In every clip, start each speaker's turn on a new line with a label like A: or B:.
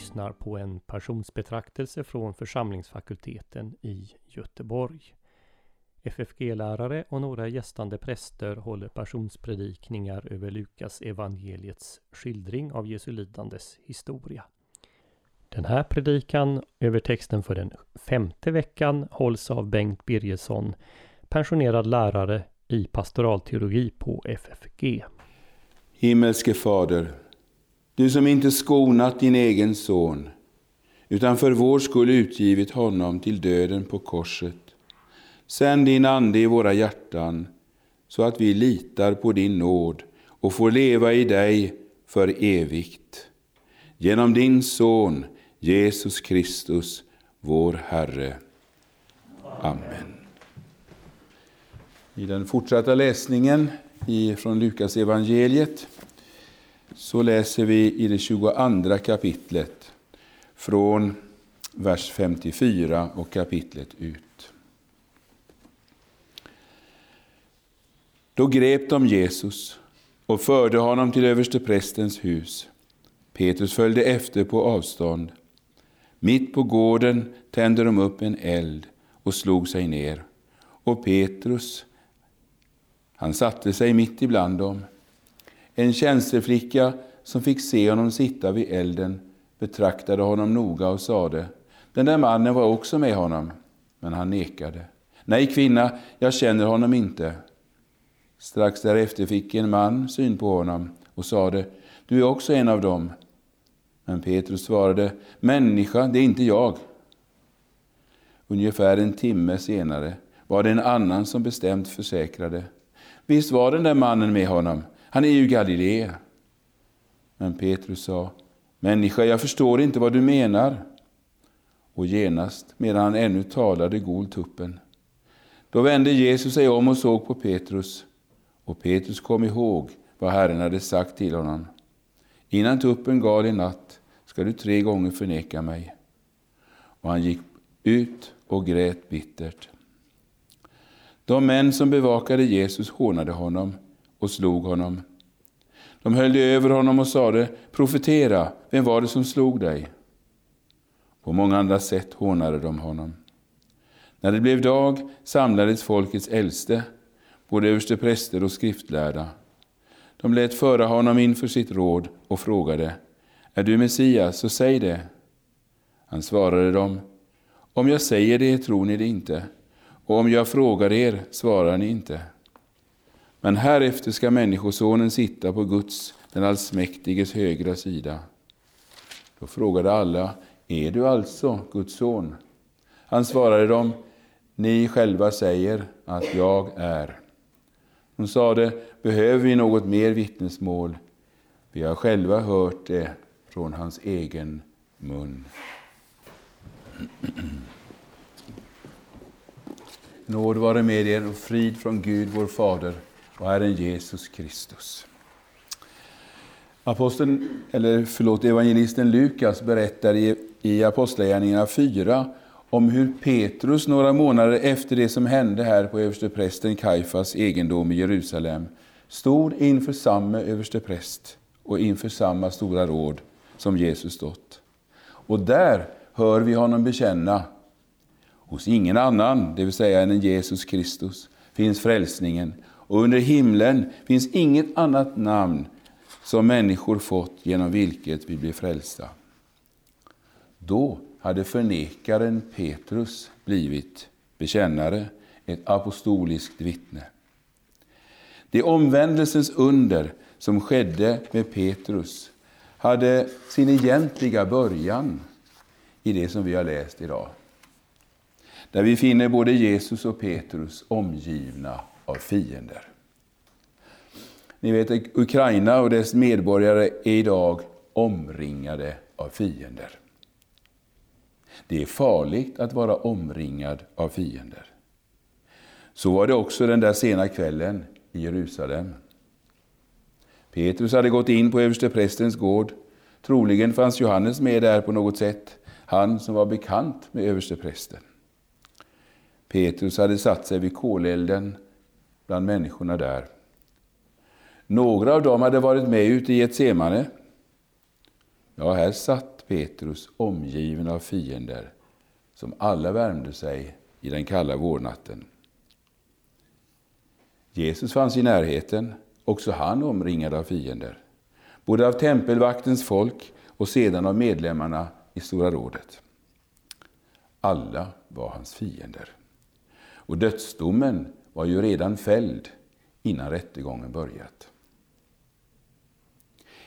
A: Lyssnar på en personsbetraktelse från församlingsfakulteten i Göteborg. FFG-lärare och några gästande präster håller passionspredikningar över Lukas evangeliets skildring av Jesu lidandes historia. Den här predikan över texten för den femte veckan hålls av Bengt Birgersson, pensionerad lärare i pastoralteologi på FFG.
B: Himmelske Fader, du som inte skonat din egen son, utan för vår skull utgivit honom till döden på korset. Sänd din Ande i våra hjärtan, så att vi litar på din nåd och får leva i dig för evigt. Genom din Son, Jesus Kristus, vår Herre. Amen. I den fortsatta läsningen från Lukas evangeliet så läser vi i det 22 kapitlet från vers 54 och kapitlet ut. Då grep de Jesus och förde honom till översteprästens hus. Petrus följde efter på avstånd. Mitt på gården tände de upp en eld och slog sig ner. Och Petrus, han satte sig mitt ibland dem. En tjänsteflicka som fick se honom sitta vid elden betraktade honom noga och sade, den där mannen var också med honom, men han nekade. Nej, kvinna, jag känner honom inte. Strax därefter fick en man syn på honom och sade, du är också en av dem. Men Petrus svarade, människa, det är inte jag. Ungefär en timme senare var det en annan som bestämt försäkrade, visst var den där mannen med honom, han är ju Galilea. Men Petrus sa, Människa, jag förstår inte vad du menar. Och genast, medan han ännu talade, gol tuppen. Då vände Jesus sig om och såg på Petrus, och Petrus kom ihåg vad Herren hade sagt till honom. Innan tuppen gal i natt ska du tre gånger förneka mig. Och han gick ut och grät bittert. De män som bevakade Jesus hånade honom och slog honom. De höll över honom och sade, profetera, vem var det som slog dig? På många andra sätt hånade de honom. När det blev dag samlades folkets äldste, både överstepräster och skriftlärda. De lät föra honom inför sitt råd och frågade, är du Messias, så säg det. Han svarade dem, om jag säger det tror ni det inte, och om jag frågar er svarar ni inte. Men härefter ska Människosonen sitta på Guds, den allsmäktiges högra sida. Då frågade alla, är du alltså Guds son? Han svarade dem, ni själva säger att jag är. Hon sade, behöver vi något mer vittnesmål? Vi har själva hört det från hans egen mun. Nåd vare med er och frid från Gud vår Fader och Herren Jesus Kristus. Aposteln, eller förlåt, evangelisten Lukas berättar i, i Apostlagärningarna 4 om hur Petrus några månader efter det som hände här på översteprästen Kaifas egendom i Jerusalem stod inför samma överstepräst och inför samma stora råd som Jesus stått. Och där hör vi honom bekänna hos ingen annan, det vill säga än Jesus Kristus, finns frälsningen och under himlen finns inget annat namn som människor fått genom vilket vi blir frälsta. Då hade förnekaren Petrus blivit bekännare, ett apostoliskt vittne. Det omvändelsens under som skedde med Petrus hade sin egentliga början i det som vi har läst idag. Där vi finner både Jesus och Petrus omgivna av fiender. Ni vet, Ukraina och dess medborgare är idag omringade av fiender. Det är farligt att vara omringad av fiender. Så var det också den där sena kvällen i Jerusalem. Petrus hade gått in på översteprästens gård. Troligen fanns Johannes med där på något sätt, han som var bekant med översteprästen. Petrus hade satt sig vid kolelden bland människorna där. Några av dem hade varit med ute i Getsemane. Ja, här satt Petrus omgiven av fiender som alla värmde sig i den kalla vårnatten. Jesus fanns i närheten, också han omringad av fiender. Både av tempelvaktens folk och sedan av medlemmarna i Stora rådet. Alla var hans fiender. Och dödsdomen var ju redan fälld innan rättegången börjat.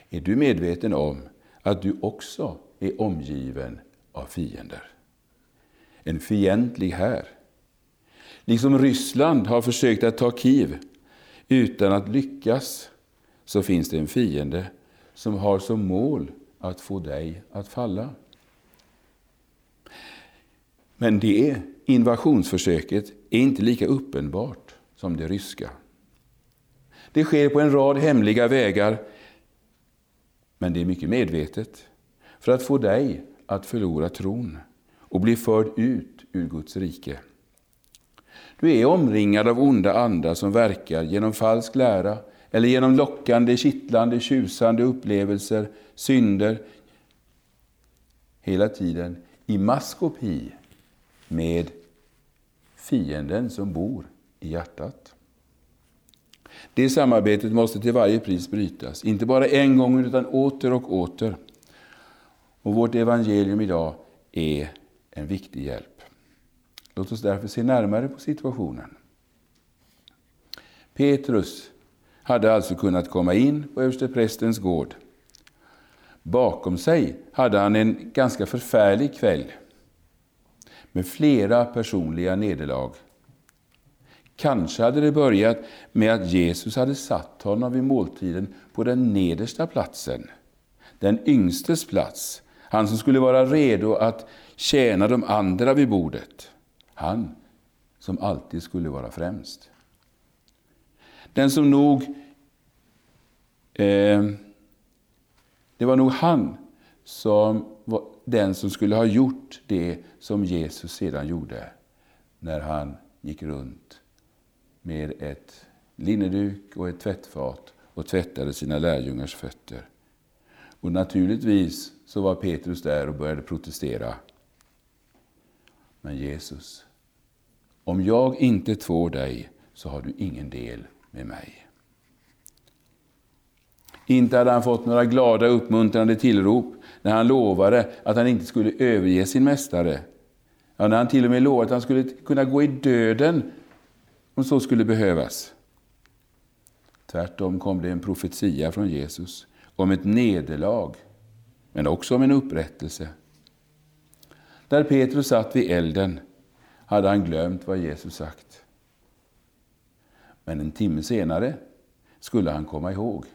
B: Är du medveten om att du också är omgiven av fiender? En fientlig här. Liksom Ryssland har försökt att ta Kiev utan att lyckas, så finns det en fiende som har som mål att få dig att falla. Men det invasionsförsöket är inte lika uppenbart som det ryska. Det sker på en rad hemliga vägar, men det är mycket medvetet för att få dig att förlora tron och bli förd ut ur Guds rike. Du är omringad av onda andar som verkar genom falsk lära eller genom lockande, kittlande, tjusande upplevelser, synder, hela tiden i maskopi med fienden som bor i hjärtat. Det samarbetet måste till varje pris brytas, inte bara en gång utan åter och åter. Och vårt evangelium idag är en viktig hjälp. Låt oss därför se närmare på situationen. Petrus hade alltså kunnat komma in på översteprästens gård. Bakom sig hade han en ganska förfärlig kväll med flera personliga nederlag. Kanske hade det börjat med att Jesus hade satt honom vid måltiden på den nedersta platsen, den yngstes plats, han som skulle vara redo att tjäna de andra vid bordet. Han som alltid skulle vara främst. Den som nog... Eh, det var nog han som var den som skulle ha gjort det som Jesus sedan gjorde när han gick runt med ett linneduk och ett tvättfat och tvättade sina lärjungars fötter. Och naturligtvis så var Petrus där och började protestera. Men Jesus, om jag inte tvår dig så har du ingen del med mig. Inte hade han fått några glada uppmuntrande tillrop när han lovade att han inte skulle överge sin mästare. Ja, när han till och med lovade att han skulle kunna gå i döden om så skulle behövas. Tvärtom kom det en profetia från Jesus om ett nederlag, men också om en upprättelse. Där Petrus satt vid elden hade han glömt vad Jesus sagt. Men en timme senare skulle han komma ihåg.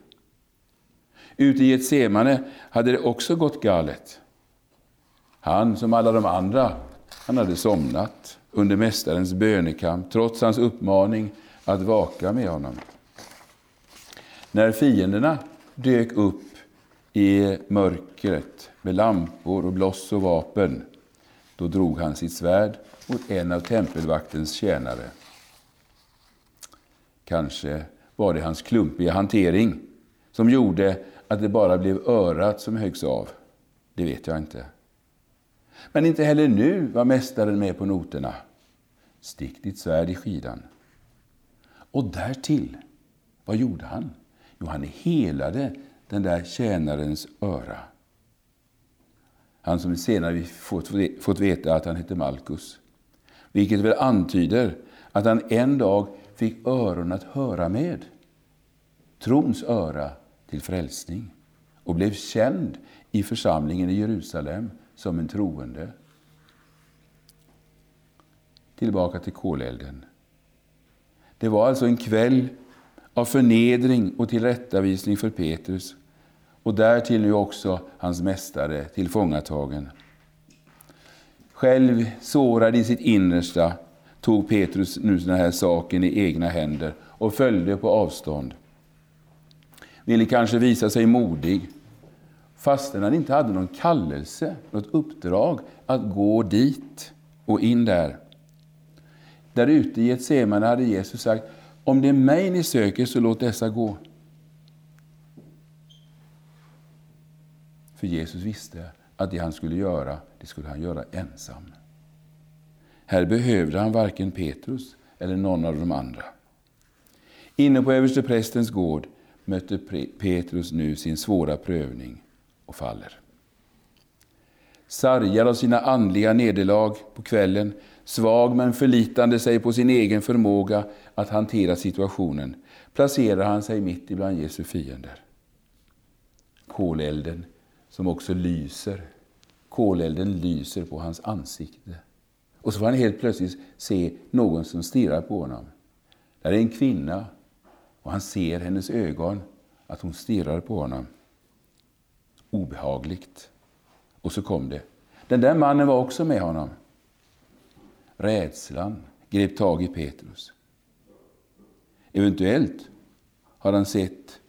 B: Ute i Getsemane hade det också gått galet. Han, som alla de andra, han hade somnat under Mästarens bönekamp, trots hans uppmaning att vaka med honom. När fienderna dök upp i mörkret med lampor och bloss och vapen, då drog han sitt svärd mot en av tempelvaktens tjänare. Kanske var det hans klumpiga hantering som gjorde att det bara blev örat som höggs av. Det vet jag inte. Men inte heller nu var mästaren med på noterna. Stick ditt svärd i skidan. Och därtill, vad gjorde han? Jo, han helade den där tjänarens öra. Han som senare fått, fått veta att han hette Malkus. Vilket väl antyder att han en dag fick öron att höra med. Trons öra till frälsning och blev känd i församlingen i Jerusalem som en troende. Tillbaka till kolelden. Det var alltså en kväll av förnedring och tillrättavisning för Petrus och därtill nu också hans mästare tillfångatagen. Själv sårad i sitt innersta tog Petrus nu den här saken i egna händer och följde på avstånd. Ville kanske visa sig modig, fastän han inte hade någon kallelse, något uppdrag att gå dit och in där. Där ute i Getsemane hade Jesus sagt, om det är mig ni söker så låt dessa gå. För Jesus visste, att det han skulle göra, det skulle han göra ensam. Här behövde han varken Petrus eller någon av de andra. Inne på översteprästens gård mötte Petrus nu sin svåra prövning och faller. Sargad av sina andliga nederlag på kvällen, svag men förlitande sig på sin egen förmåga att hantera situationen, placerar han sig mitt ibland Jesu fiender. Kolelden som också lyser, kolelden lyser på hans ansikte. Och så får han helt plötsligt se någon som stirrar på honom. Där är en kvinna och han ser hennes ögon, att hon stirrar på honom. Obehagligt. Och så kom det. Den där mannen var också med honom. Rädslan grep tag i Petrus. Eventuellt har han sett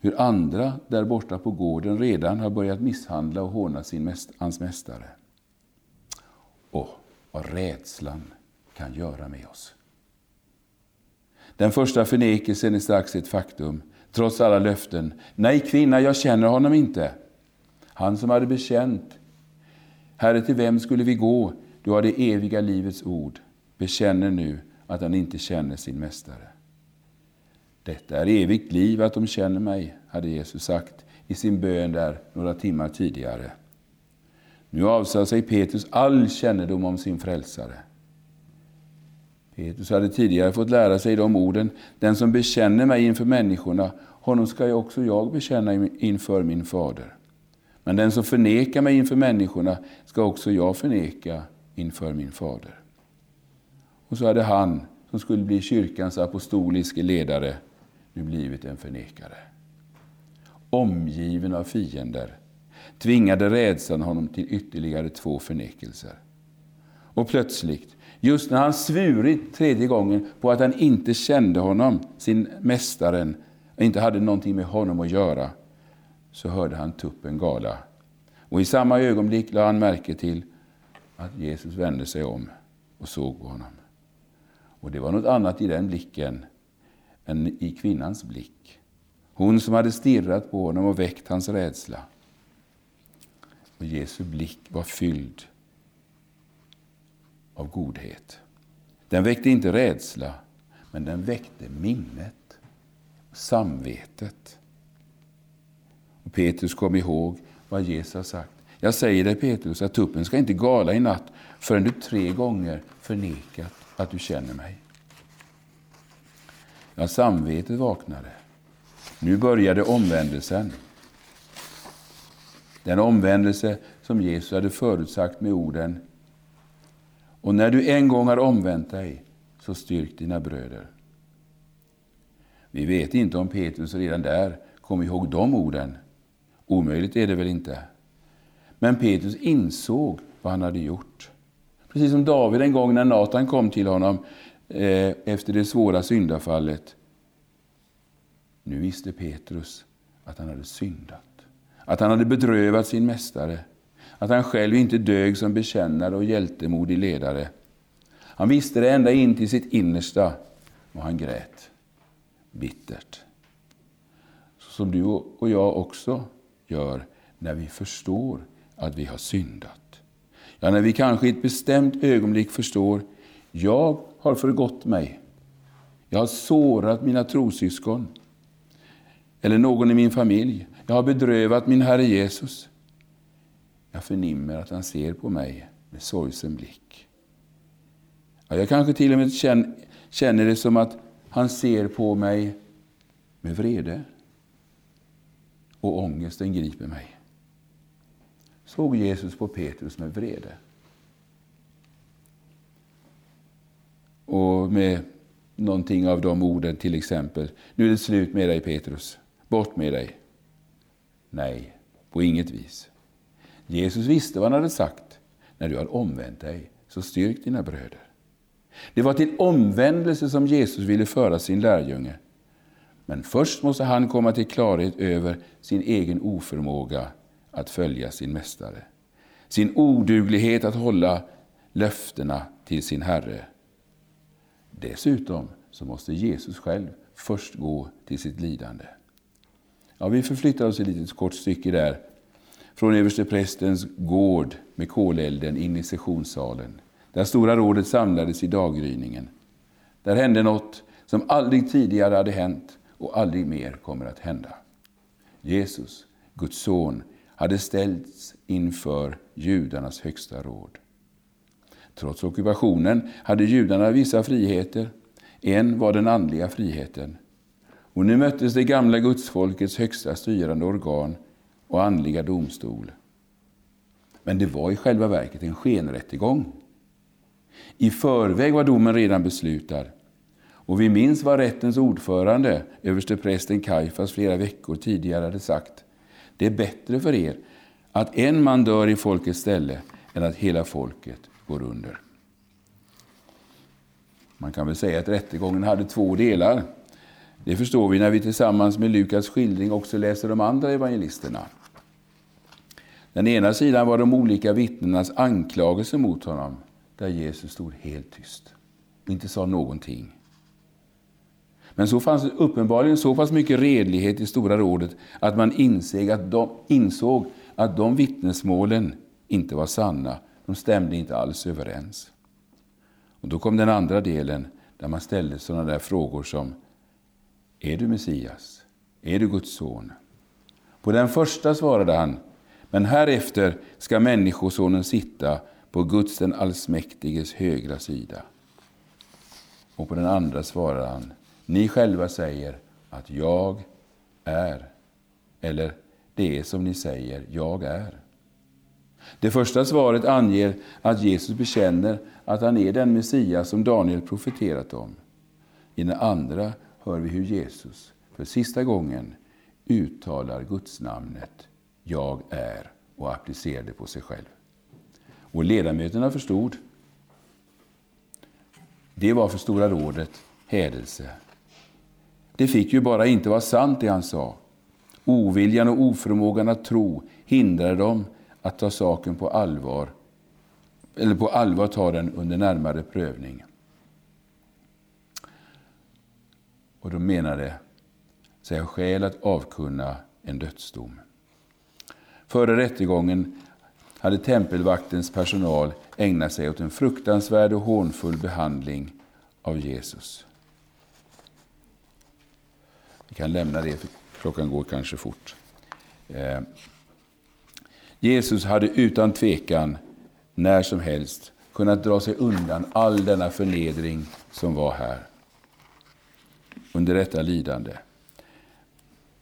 B: hur andra där borta på gården redan har börjat misshandla och håna sin mäst hans mästare. Och vad rädslan kan göra med oss. Den första förnekelsen är strax ett faktum, trots alla löften. Nej, kvinna, jag känner honom inte. Han som hade bekänt. Herre, till vem skulle vi gå? Du har det eviga livets ord. Bekänner nu att han inte känner sin mästare. Detta är evigt liv, att de känner mig, hade Jesus sagt i sin bön där några timmar tidigare. Nu avsade sig Petrus all kännedom om sin frälsare. Petrus hade tidigare fått lära sig de orden, den som bekänner mig inför människorna, honom ska jag också jag bekänna inför min fader. Men den som förnekar mig inför människorna ska också jag förneka inför min fader. Och så hade han, som skulle bli kyrkans apostoliske ledare, nu blivit en förnekare. Omgiven av fiender tvingade rädslan honom till ytterligare två förnekelser. Och plötsligt, just när han svurit tredje gången på att han inte kände honom, sin mästaren, och inte hade någonting med honom att göra, så hörde han tuppen gala. Och i samma ögonblick lade han märke till att Jesus vände sig om och såg på honom. Och det var något annat i den blicken än i kvinnans blick. Hon som hade stirrat på honom och väckt hans rädsla. Och Jesu blick var fylld av godhet. Den väckte inte rädsla, men den väckte minnet, samvetet. Och Petrus kom ihåg vad Jesus har sagt. Jag säger dig Petrus att tuppen ska inte gala i natt förrän du tre gånger förnekat att du känner mig. Ja, samvetet vaknade. Nu började omvändelsen. Den omvändelse som Jesus hade förutsagt med orden och när du en gång har omvänt dig, så styrk dina bröder. Vi vet inte om Petrus redan där kom ihåg de orden. Omöjligt är det väl inte. Men Petrus insåg vad han hade gjort. Precis som David en gång när Natan kom till honom eh, efter det svåra syndafallet. Nu visste Petrus att han hade syndat. Att han hade bedrövat sin mästare. Att han själv inte dög som bekännare och hjältemodig ledare. Han visste det ända in till sitt innersta och han grät bittert. Så Som du och jag också gör när vi förstår att vi har syndat. Ja, när vi kanske i ett bestämt ögonblick förstår, jag har förgått mig. Jag har sårat mina trosyskon eller någon i min familj. Jag har bedrövat min Herre Jesus. Jag förnimmer att han ser på mig med sorgsen blick. Ja, jag kanske till och med känner det som att han ser på mig med vrede. Och ångesten griper mig. Såg Jesus på Petrus med vrede. Och med någonting av de orden, till exempel. Nu är det slut med dig Petrus. Bort med dig. Nej, på inget vis. Jesus visste vad han hade sagt. När du har omvänt dig, så styrk dina bröder. Det var till omvändelse som Jesus ville föra sin lärjunge. Men först måste han komma till klarhet över sin egen oförmåga att följa sin mästare. Sin oduglighet att hålla löftena till sin Herre. Dessutom så måste Jesus själv först gå till sitt lidande. Ja, vi förflyttar oss ett litet kort stycke där från översteprästens gård med kolelden in i sessionssalen, där Stora rådet samlades i daggryningen. Där hände något som aldrig tidigare hade hänt och aldrig mer kommer att hända. Jesus, Guds son, hade ställts inför judarnas högsta råd. Trots ockupationen hade judarna vissa friheter. En var den andliga friheten. Och nu möttes det gamla gudsfolkets högsta styrande organ och andliga domstol. Men det var i själva verket en skenrättegång. I förväg var domen redan beslutad. Och vi minns vad rättens ordförande, översteprästen Kajfas, flera veckor tidigare hade sagt. Det är bättre för er att en man dör i folkets ställe än att hela folket går under. Man kan väl säga att rättegången hade två delar. Det förstår vi när vi tillsammans med Lukas skildring också läser de andra evangelisterna. Den ena sidan var de olika vittnenas anklagelser mot honom, där Jesus stod helt tyst och inte sa någonting. Men så fanns det uppenbarligen så pass mycket redlighet i Stora rådet att man insåg att de, insåg att de vittnesmålen inte var sanna. De stämde inte alls överens. Och Då kom den andra delen där man ställde sådana där frågor som Är du Messias? Är du Guds son? På den första svarade han men härefter ska Människosonen sitta på Guds den allsmäktiges högra sida. Och på den andra svarar han Ni själva säger att jag är, eller det är som ni säger, jag är. Det första svaret anger att Jesus bekänner att han är den Messias som Daniel profeterat om. I den andra hör vi hur Jesus för sista gången uttalar Guds namnet Jag är och applicerade på sig själv. Och ledamöterna förstod. Det var för Stora rådet hädelse. Det fick ju bara inte vara sant det han sa. Oviljan och oförmågan att tro hindrade dem att ta saken på allvar, eller på allvar ta den under närmare prövning. Och de menade sig ha skäl att avkunna en dödsdom. Före rättegången hade tempelvaktens personal ägnat sig åt en fruktansvärd och hånfull behandling av Jesus. Vi kan lämna det, för klockan går kanske fort. Eh, Jesus hade utan tvekan när som helst kunnat dra sig undan all denna förnedring som var här. Under detta lidande.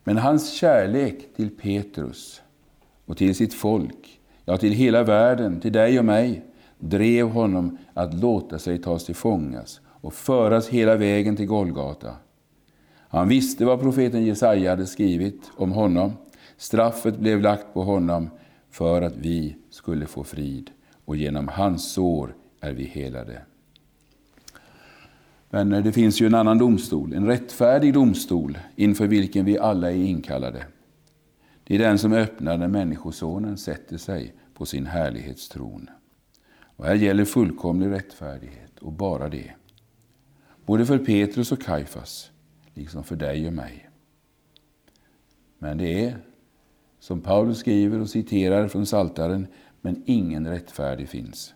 B: Men hans kärlek till Petrus och till sitt folk, ja till hela världen, till dig och mig, drev honom att låta sig tas till fångas och föras hela vägen till Golgata. Han visste vad profeten Jesaja hade skrivit om honom. Straffet blev lagt på honom för att vi skulle få frid, och genom hans sår är vi helade. Vänner, eh, det finns ju en annan domstol, en rättfärdig domstol, inför vilken vi alla är inkallade. Det är den som öppnar när Människosonen sätter sig på sin härlighetstron. Och här gäller fullkomlig rättfärdighet, och bara det. Både för Petrus och Kaifas, liksom för dig och mig. Men det är som Paulus skriver och citerar från Saltaren, men ingen rättfärdig finns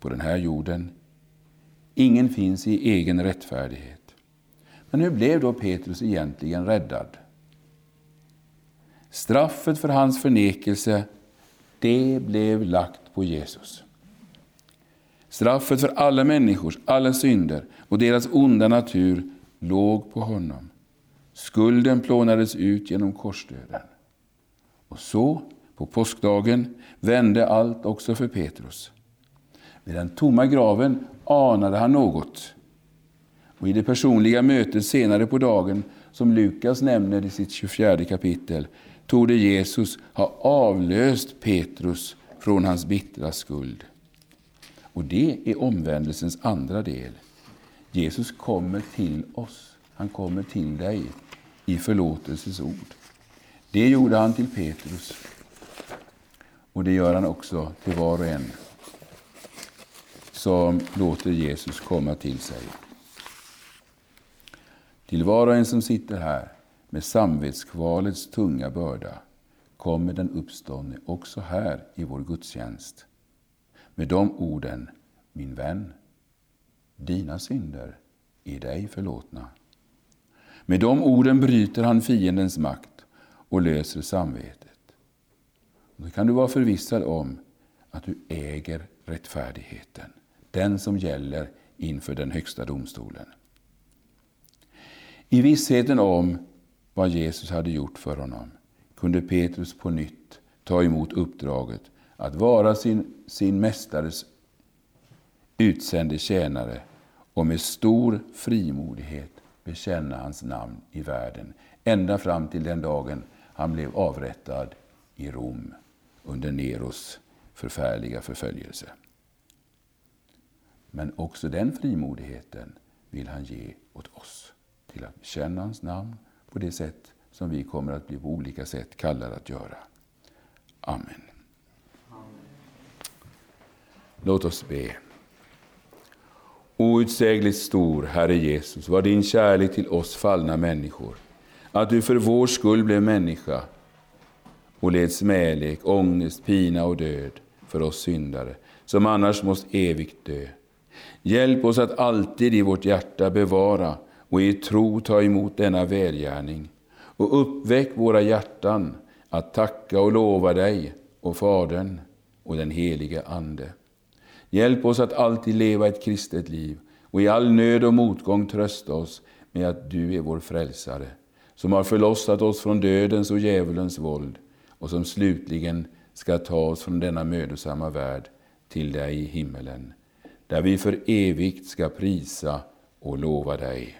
B: på den här jorden. Ingen finns i egen rättfärdighet. Men hur blev då Petrus egentligen räddad? Straffet för hans förnekelse, det blev lagt på Jesus. Straffet för alla människors alla synder och deras onda natur låg på honom. Skulden plånades ut genom korsdöden. Och så, på påskdagen, vände allt också för Petrus. Vid den tomma graven anade han något. Och I det personliga mötet senare på dagen, som Lukas nämner i sitt 24 kapitel, torde Jesus ha avlöst Petrus från hans bittra skuld. Och det är omvändelsens andra del. Jesus kommer till oss. Han kommer till dig i förlåtelsens ord. Det gjorde han till Petrus. Och det gör han också till var och en som låter Jesus komma till sig. Till var och en som sitter här med samvetskvalets tunga börda kommer den uppståndne också här i vår gudstjänst. Med de orden, min vän, dina synder är dig förlåtna. Med de orden bryter han fiendens makt och löser samvetet. Då kan du vara förvissad om att du äger rättfärdigheten, den som gäller inför den högsta domstolen. I vissheten om vad Jesus hade gjort för honom kunde Petrus på nytt ta emot uppdraget att vara sin, sin mästares utsände tjänare och med stor frimodighet bekänna hans namn i världen, ända fram till den dagen han blev avrättad i Rom under Neros förfärliga förföljelse. Men också den frimodigheten vill han ge åt oss, till att bekänna hans namn på det sätt som vi kommer att bli på olika sätt kallade att göra. Amen. Låt oss be. Outsägligt stor, Herre Jesus, var din kärlek till oss fallna människor. Att du för vår skull blev människa och led smälek, ångest, pina och död för oss syndare, som annars måste evigt dö. Hjälp oss att alltid i vårt hjärta bevara och i tro ta emot denna välgärning. Och uppväck våra hjärtan att tacka och lova dig och Fadern och den helige Ande. Hjälp oss att alltid leva ett kristet liv och i all nöd och motgång trösta oss med att du är vår frälsare, som har förlossat oss från dödens och djävulens våld och som slutligen ska ta oss från denna mödosamma värld till dig i himmelen, där vi för evigt ska prisa och lova dig.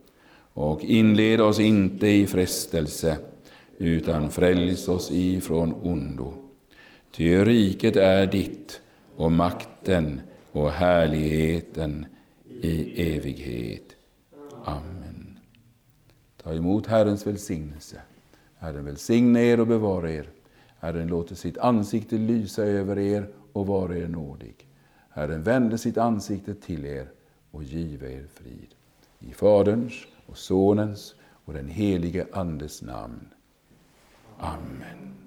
B: Och inled oss inte i frestelse, utan fräls oss ifrån ondo. Ty riket är ditt, och makten och härligheten i evighet. Amen. Ta emot Herrens välsignelse. Herren välsigne er och bevara er. Herren låter sitt ansikte lysa över er och vara er nådig. Herren vände sitt ansikte till er och give er frid. I Faderns och Sonens och den helige Andes. Amen.